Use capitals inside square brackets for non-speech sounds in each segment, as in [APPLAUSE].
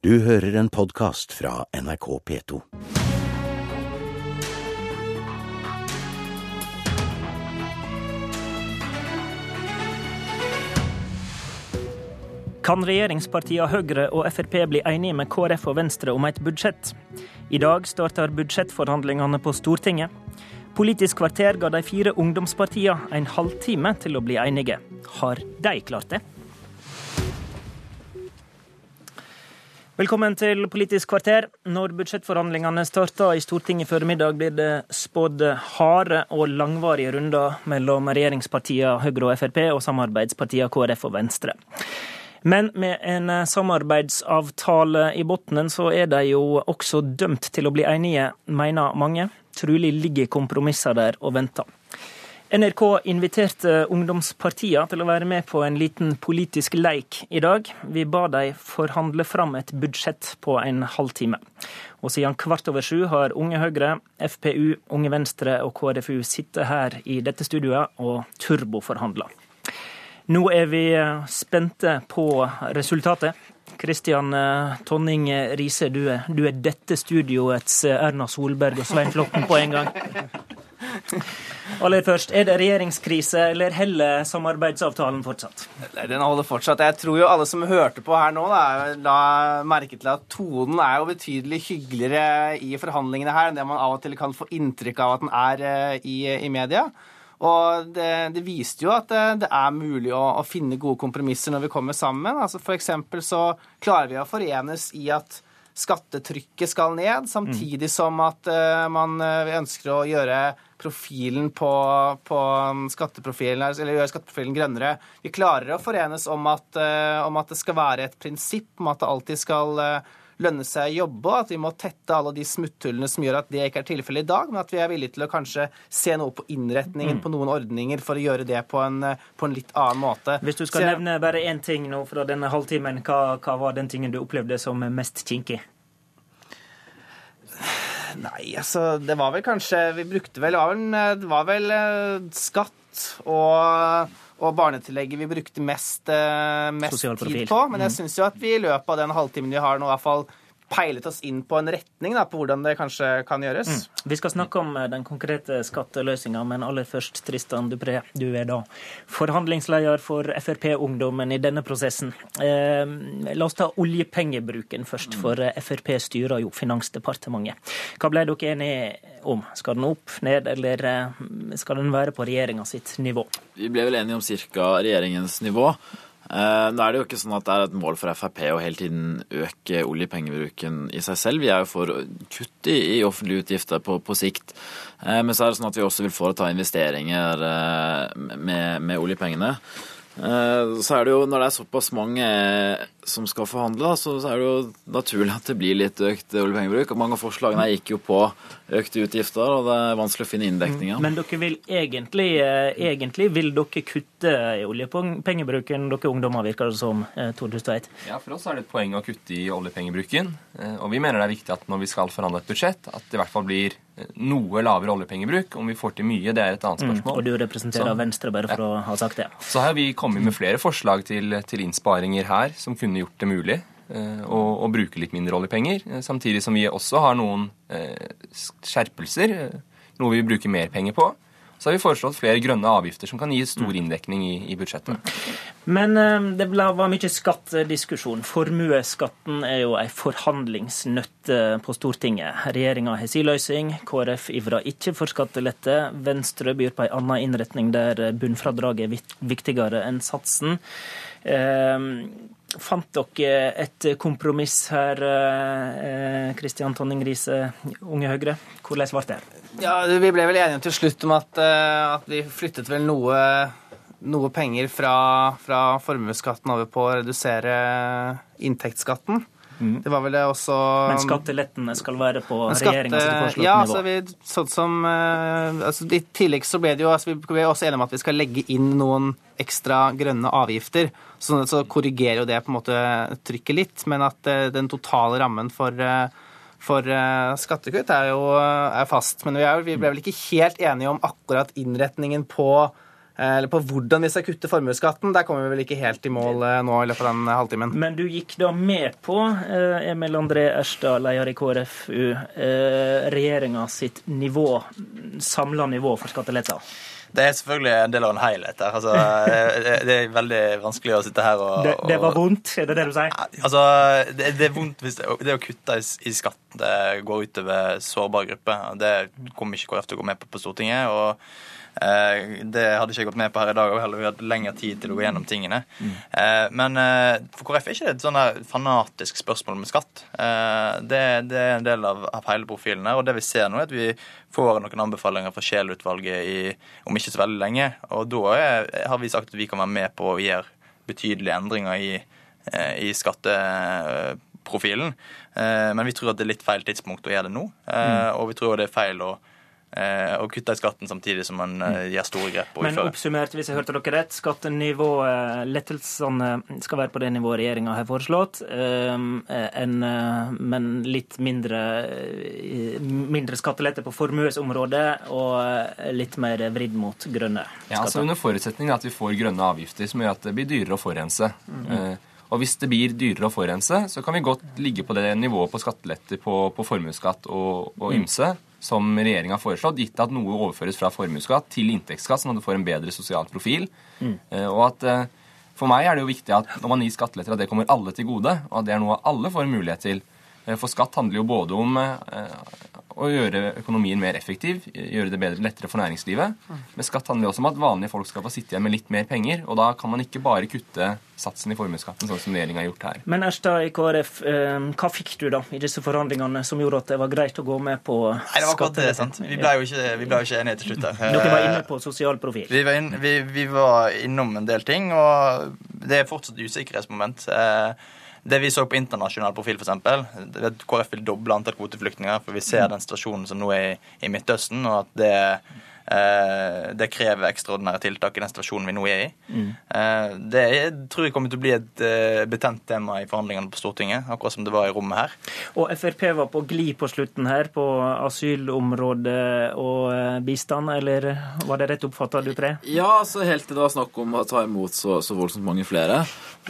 Du hører en podkast fra NRK P2. Kan regjeringspartiene Høyre og Frp bli enige med KrF og Venstre om et budsjett? I dag starter budsjettforhandlingene på Stortinget. Politisk kvarter ga de fire ungdomspartiene en halvtime til å bli enige. Har de klart det? Velkommen til Politisk kvarter. Når budsjettforhandlingene starter i Stortinget før middag, blir det spådd harde og langvarige runder mellom regjeringspartiene Høyre og Frp og samarbeidspartiene KrF og Venstre. Men med en samarbeidsavtale i bunnen, så er de jo også dømt til å bli enige, mener mange. Trolig ligger kompromisser der og venter. NRK inviterte ungdomspartiene til å være med på en liten politisk leik i dag. Vi ba de forhandle fram et budsjett på en halvtime. Og siden kvart over sju har Unge Høyre, FPU, Unge Venstre og KrFU sittet her i dette studioet og turboforhandla. Nå er vi spente på resultatet. Kristian Tonning Riise, du du er dette studioets Erna Solberg og Svein Flåtten på en gang. [LAUGHS] Aller først, er det regjeringskrise, eller heller samarbeidsavtalen fortsatt? Den holder fortsatt. Jeg tror jo alle som hørte på her nå, da, la merke til at tonen er jo betydelig hyggeligere i forhandlingene her enn det man av og til kan få inntrykk av at den er i, i media. Og det, det, viste jo at det, det er mulig å, å, finne gode kompromisser når vi kommer sammen. Altså eksempel så klarer vi å forenes i at skattetrykket skal ned, samtidig som at uh, man ønsker å gjøre profilen på, på skatteprofilen, eller gjøre skatteprofilen grønnere. Vi klarer å forenes om at, uh, om at det skal være et prinsipp om at det alltid skal lønne seg å jobbe, og at vi må tette alle de smutthullene som gjør at det ikke er tilfellet i dag, men at vi er villige til å kanskje se noe på innretningen mm. på noen ordninger for å gjøre det på en, på en litt annen måte. Hvis du skal Så, nevne bare én ting nå fra denne halvtimen, hva, hva var den tingen du opplevde som mest kinkig? Nei, altså Det var vel kanskje Vi brukte vel Det var vel skatt og og barnetillegget vi brukte mest, mest tid på. Men jeg syns jo at vi i løpet av den halvtimen vi har nå, i hvert fall peilet oss inn på en retning da, på hvordan det kanskje kan gjøres. Mm. Vi skal snakke om den konkrete skatteløsninga, men aller først, Tristan Dupré, du er da forhandlingsleder for Frp-ungdommen i denne prosessen. Eh, la oss ta oljepengebruken først, for Frp styrer jo Finansdepartementet. Hva ble dere enige om? Skal den opp, ned, eller skal den være på regjeringa sitt nivå? Vi ble vel enige om ca. regjeringens nivå. Eh, nå er det jo ikke sånn at det er et mål for Frp å hele tiden øke oljepengebruken i seg selv. Vi er jo for kutt i, offentlige utgifter på, på, sikt. Eh, men så er det sånn at vi også vil foreta investeringer eh, med, med oljepengene. Så er det jo, Når det er såpass mange som skal forhandle, så er det jo naturlig at det blir litt økt oljepengebruk. Mange av forslagene gikk jo på økte utgifter, og det er vanskelig å finne inndekninger. Men dere vil egentlig, eh, egentlig vil dere kutte i oljepengebruken, dere ungdommer, virker det som, 2001? Eh, ja, for oss er det et poeng å kutte i oljepengebruken. Eh, og vi mener det er viktig at når vi skal forhandle et budsjett, at det i hvert fall blir noe lavere oljepengebruk. Om vi får til mye, det er et annet mm, spørsmål. Mm, og du representerer så, Venstre, bare for ja. å ha sagt det. Så har vi kommet med flere forslag til, til innsparinger her som kunne gjort det mulig eh, å, å, bruke litt mindre oljepenger. Eh, samtidig som vi også har noen eh, skjerpelser, noe vi bruker mer penger på. Så har vi foreslått flere grønne avgifter som kan gi stor inndekning i, i budsjettet. Men det var mye skattediskusjon. Formuesskatten er jo en forhandlingsnøtt på Stortinget. Regjeringa har sin løsning. KrF ivrer ikke for skattelette. Venstre byr på en annen innretning der bunnfradraget er viktigere enn satsen. Fant dere et kompromiss her, Kristian eh, Tonning Riise, Unge Høyre? Hvordan ble det? Ja, Vi ble vel enige til slutt om at, eh, at vi flyttet vel noe, noe penger fra, fra formuesskatten over på å redusere inntektsskatten. Mm. Det var vel det også Men skattelettene skal være på skatte, regjeringas foreslåtte ja, nivå? Altså vi, sånn som, uh, altså I tillegg så ble det jo altså Vi ble også enige om at vi skal legge inn noen ekstra grønne avgifter. Sånn så korrigerer jo det på en måte trykket litt, men at uh, den totale rammen for uh, for skattekutt er jo er fast. Men vi, er, vi ble vel ikke helt enige om akkurat innretningen på eller på hvordan vi skal kutte formuesskatten. Der kommer vi vel ikke helt i mål nå i løpet av den halvtimen. Men du gikk da med på, Emil André Erstad, leder i KrFU, regjeringa sitt nivå, samla nivå for skatteletter? Det er selvfølgelig en del av en helhet her. Altså, det er veldig vanskelig å sitte her og, Det, det var vondt, er det det du sier? Altså, det, det er vondt hvis det, det å kutte i, i skatt det går utover sårbare grupper. Det kommer ikke KrF til å gå med på på Stortinget. og Eh, det hadde ikke jeg gått med på her i dag, og heller vi hatt lengre tid til å gå gjennom tingene. Mm. Men eh, for KrF er ikke det et sånn fanatisk spørsmål med skatt. Det, det, er en del av, av hele profilen her. Og det vi ser nå, er at vi får noen anbefalinger fra Scheel-utvalget om ikke så veldig lenge. Og da er, har vi sagt at vi kan være med på å gjøre betydelige endringer i, i skatteprofilen. Men vi tror at det er litt feil tidspunkt å gjøre det nå. Mm. Og vi tror det er feil å Eh, og kutter i skatten samtidig som man eh, gjør store grep. Men oppsummert, hvis jeg hørte dere rett, skattenivået, lettelsene skal være på det nivået regjeringa har foreslått, eh, en, men litt mindre, mindre skattelette på formuesområdet og litt mer vridd mot grønne skatter. Ja, altså Under forutsetning at vi får grønne avgifter som gjør at det blir dyrere å forurense. Mm. Og hvis det blir dyrere å forurense, så kan vi godt ligge på det nivået på skatteletter på, på formuesskatt og, og ymse. Mm som regjeringa har foreslått, gitt at noe overføres fra formuesskatt til inntektsskatt, sånn at du får en bedre sosial profil. Mm. Eh, og at eh, For meg er det jo viktig at når man gir skatteletter, at det kommer alle til gode, og at det er noe alle får mulighet til. Eh, for skatt handler jo både om å gjøre økonomien mer effektiv, gjøre det bedre, lettere for næringslivet. Men skatt handler også om at vanlige folk skal få sitte igjen med litt mer penger. Og da kan man ikke bare kutte satsen i formuesskatten, sånn som regjeringa har gjort her. Men Erstad i KrF, eh, hva fikk du da i disse forhandlingene som gjorde at det var greit å gå med på Nei, det var akkurat det, sant. Vi ble jo ikke, vi ble jo ikke enige til slutt her. Dere var inne på sosial profil? Vi var, inn, vi, vi var innom en del ting, og det er fortsatt usikkerhetsmoment. Eh, det vi så på internasjonal profil, f.eks. KrF vil doble antall kvoteflyktninger. For vi ser den situasjonen som nå er i Midtøsten, og at det det krever ekstraordinære tiltak i den situasjonen vi nå er i. Mm. Eh, det tror jeg kommer til å bli et eh, betent tema i forhandlingene på Stortinget, akkurat som det var i rommet her. Og Frp var på glid på slutten her, på asylområdet og bistand, eller var det rett oppfatta, du tre? Ja, altså helt til det var snakk om å ta imot så, så voldsomt mange flere.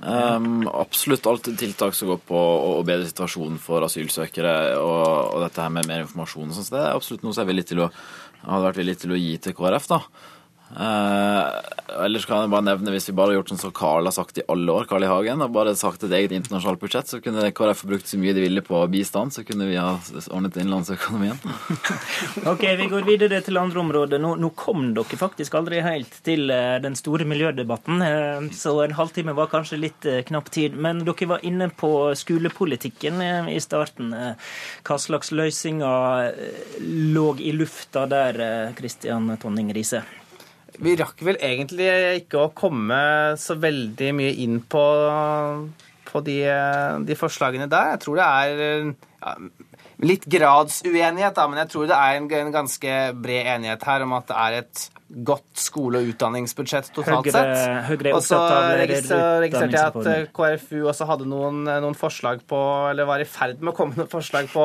Um, absolutt alt tiltak som går på å bedre situasjonen for asylsøkere og, og dette her med mer informasjon. Så det er absolutt noe som er villig til å hadde vært villig til å gi til KrF, da. Eh, ellers kan jeg bare nevne, hvis vi bare har gjort sånn som Carl har sagt i alle år, Carl I. Hagen, og bare sagt et eget internasjonalt budsjett, så kunne KrF brukt så mye de ville på bistand, så kunne vi ha ordnet innenlandsøkonomien. [LAUGHS] ok, vi går videre til andre områder. Nå, nå, kom dere faktisk aldri helt til uh, den store miljødebatten, uh, så en halvtime var kanskje litt uh, knapp tid. Men dere var inne på skolepolitikken i starten. hva slags løsninger lå i lufta der, Kristian Tonning Riise? Vi rakk vel egentlig ikke å komme så veldig mye inn på, på de, de, forslagene der. Jeg tror det er ja, litt gradsuenighet, da, men jeg tror det er en, en, ganske bred enighet her om at det er et godt skole- og utdanningsbudsjett totalt Høyre, sett. Høyre og så registrerte jeg at eh, KrFU også hadde noen, noen, forslag på, eller var i ferd med å komme noen forslag på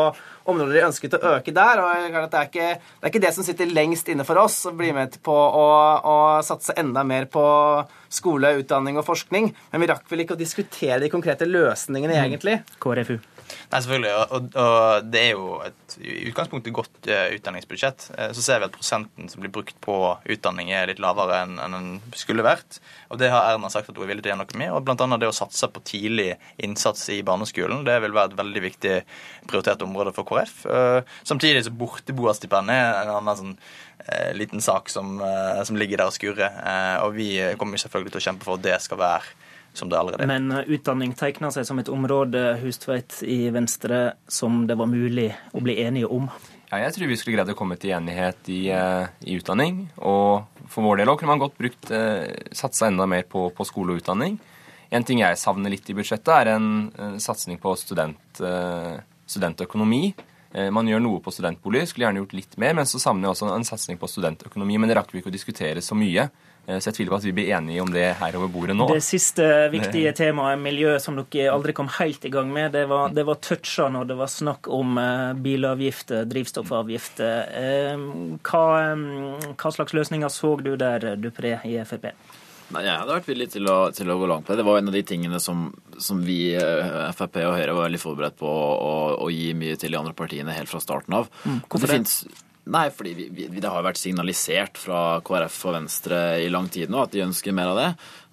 områder de ønsket å øke der. og det er, ikke, det er ikke det som sitter lengst inne for oss, å bli med på å, å satse enda mer på skole, utdanning og forskning. Men vi rakk vel ikke å diskutere de konkrete løsningene, mm. egentlig. KrFU. Nei, selvfølgelig. Og, og, det er jo et i utgangspunktet godt uh, utdanningsbudsjett. Uh, så ser vi at prosenten som blir brukt på utdanning, er litt lavere enn, den skulle vært. Og det har Erna sagt at hun er villig til å gjøre noe med. Og annet det å satse på tidlig innsats i barneskolen. Det vil være et veldig viktig prioritert område for KrF. Uh, samtidig så borteboerstipendet er en annen sånn liten sak som, som, ligger der og skurrer. og vi kommer selvfølgelig til å kjempe for at det skal være som det allerede er. Men uh, utdanning tegner seg som et område Hustveit i Venstre som det var mulig å bli enige om? Ja, jeg tror vi skulle greid å komme til enighet i, uh, i utdanning. Og for vår del òg kunne man godt brukt uh, satsa enda mer på, på, skole og utdanning. En ting jeg savner litt i budsjettet, er en, en satsing på student, studentøkonomi. Eh, Man gjør noe på studentbolig, skulle gjerne gjort litt mer, men så savner jeg også en satsing på studentøkonomi. Men det rakk vi ikke å diskutere så mye. Eh, Så jeg tviler på at vi blir enige om det her over bordet nå. Det siste viktige temaet, miljø, som dere aldri kom helt i gang med, det var, det var toucha når det var snakk om eh, bilavgifter, drivstoffavgifter. Eh, Hva, eh, hva slags løsninger så du der, Dupré i Frp? Nei, Jeg hadde vært villig til å, til å gå langt på det. Det var en av de tingene som, som vi, eh, Frp og Høyre, var veldig forberedt på å, å gi mye til de andre partiene helt fra starten av. hvorfor det? det? finnes- Nei, fordi vi, vi, det har vært signalisert fra KrF og Venstre i lang tid nå at de ønsker mer av det.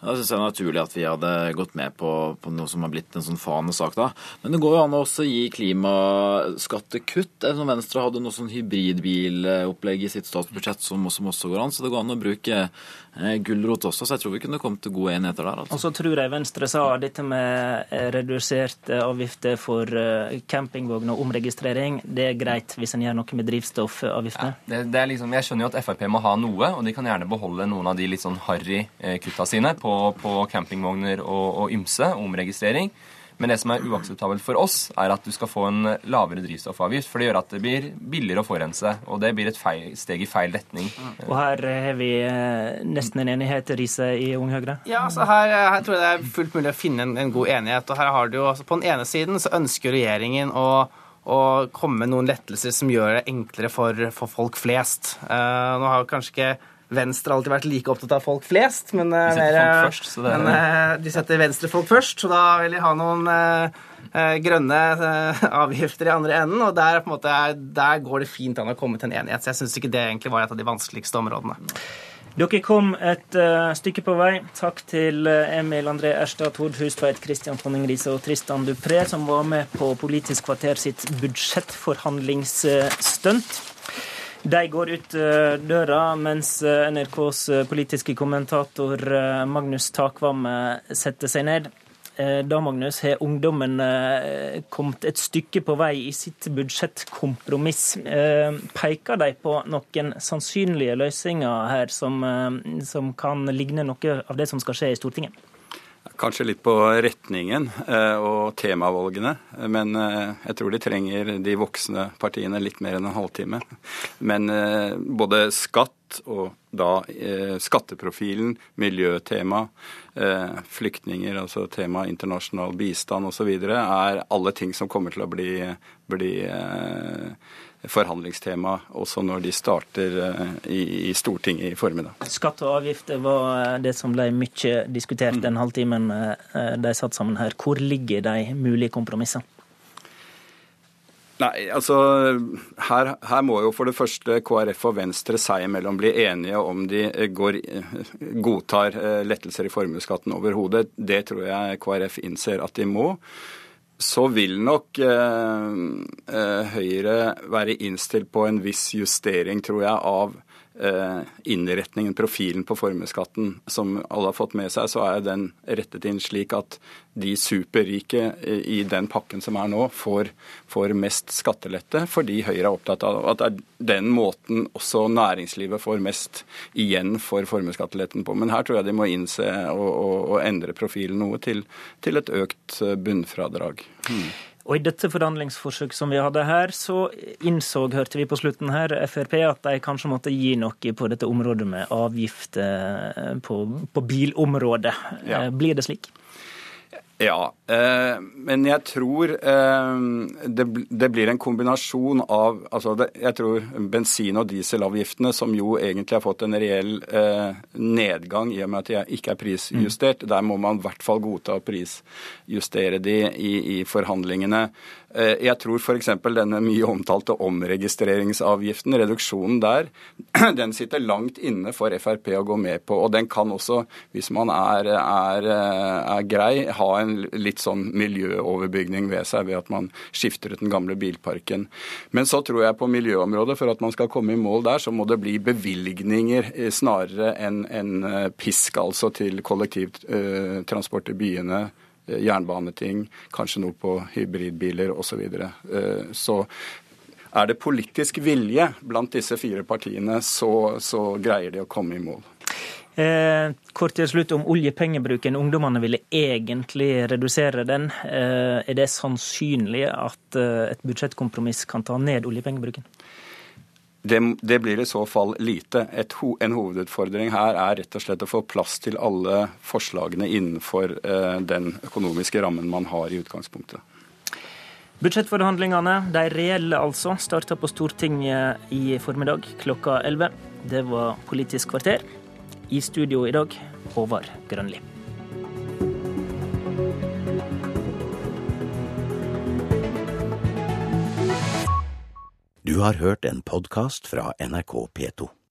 Da syns jeg det er naturlig at vi hadde gått med på, på noe som har blitt en sånn fanesak da. Men det går jo an å også gi klimaskattekutt. Det som Venstre hadde noe sånn hybridbilopplegg i sitt statsbudsjett som, som også går an. Så det går an å bruke eh, gulrot også. Så jeg tror vi kunne kommet til gode enigheter der. Og altså. så tror jeg Venstre sa dette med eh, reduserte avgifter for campingvogner campingvogn og omregistrering. Det er greit hvis en gjør noe med drivstoffavgiftene. Det, det er liksom, jeg skjønner jo at Frp må ha noe, og de kan gjerne beholde noen av de litt sånn harry eh, kutta sine på, på campingvogner og, og ymse, omregistrering. Men det som er uakseptabelt for oss, er at du skal få en lavere drivstoffavgift. For det gjør at det blir billigere å forurense, og det blir et feil, steg i feil retning. Og her har vi eh, nesten en enighet, Riise, i Ung Høyre. Ja, altså her, her tror jeg det er fullt mulig å finne en, en god enighet. og her har du jo, altså På den ene siden så ønsker regjeringen å, å komme med noen lettelser som gjør det enklere for, for folk flest. Uh, nå har kanskje ikke Venstre har alltid vært like opptatt av folk flest, men, eh, De setter mer, folk først, så det er- men eh, de setter venstrefolk først, så da vil de ha noen eh, eh, grønne eh, [LAUGHS] avgifter i andre enden, og der, på en måte, der går det fint an å komme til en enighet. Så jeg syns ikke det egentlig var et av de vanskeligste områdene. Dere kom et uh, stykke på vei. Takk til eh, Emil André Erstad, Tord Hustveit, Kristian Tonning Riise og Tristan Dupré, som var med på Politisk kvarter sitt budsjettforhandlingsstunt. De går ut eh, døra, mens eh, NRKs eh, politiske kommentator Magnus Takvam setter seg ned. Da, Magnus, har ungdommen kommet et stykke på vei i sitt budsjettkompromiss. Peker de på noen sannsynlige løsninger her som, som kan ligne noe av det som skal skje i Stortinget? Kanskje litt på retningen eh, og temavalgene, men eh, jeg tror de trenger de voksne partiene litt mer enn en halvtime. Men eh, både skatt og da skatteprofilen, miljøtema, flyktninger, altså tema internasjonal bistand osv., er alle ting som kommer til å bli, bli forhandlingstema også når de starter eh, i, Stortinget i formiddag. Skatt og avgifter var eh, det som ble mye diskutert den halvtimen eh, de satt sammen her. Hvor ligger de mulige kompromissene? Nei, altså her, her må jo for det første KrF og Venstre seg imellom bli enige om de går, godtar lettelser i formuesskatten overhodet. Det tror jeg KrF innser at de må. Så vil nok eh, eh, Høyre være innstilt på en viss justering, tror jeg, av innretningen, profilen på formuesskatten. Som alle har fått med seg, så er den rettet inn slik at de superrike i den pakken som er nå, får, får mest skattelette, fordi Høyre er opptatt av at det er den måten også næringslivet får mest igjen for formuesskatteletten på. Men her tror jeg de må innse og, og, og endre profilen noe til, til et økt bunnfradrag. bunnfradrag. Og i dette forhandlingsforsøket som vi hadde her, så innså, hørte vi på slutten her, Frp at de kanskje måtte gi noe på dette området med avgifter på, på bilområdet. Ja. Eh, Blir det slik? Ja, eh, men jeg tror eh, det, det blir en kombinasjon av altså det, Jeg tror bensin- og dieselavgiftene, som jo egentlig har fått en reell eh, nedgang i og med at de ikke er prisjustert, der må man i hvert fall godta å prisjustere de i, i forhandlingene. Eh, jeg tror f.eks. denne mye omtalte omregistreringsavgiften, reduksjonen der, [CLEARS THROAT] den sitter langt inne for Frp å gå med på. Og den kan også, hvis man er, er, er grei, ha en litt sånn miljøoverbygning ved seg ved at man skifter ut den gamle bilparken. Men så tror jeg på miljøområdet, for at man skal komme i mål der, så må det bli bevilgninger eh, snarere enn enn, eh, pisk, altså til kollektivtransport i byene eh, jernbaneting, kanskje noe på hybridbiler osv. Så. Eh, så er det politisk vilje blant disse fire partiene, så, så greier de å komme i mål. Eh, kort til slutt om oljepengebruken. Ungdommene ville egentlig redusere den. Eh, er det sannsynlig at eh, et budsjettkompromiss kan ta ned oljepengebruken? Det, det, blir i så fall lite. Ho, en hovedutfordring her er rett og slett å få plass til alle forslagene innenfor eh, den økonomiske rammen man har i utgangspunktet. Budsjettforhandlingene, de reelle altså, starta på Stortinget i formiddag klokka 11. Det var Politisk kvarter. I studio i dag, Håvard Grønli. Du har hørt en podkast fra NRK P2.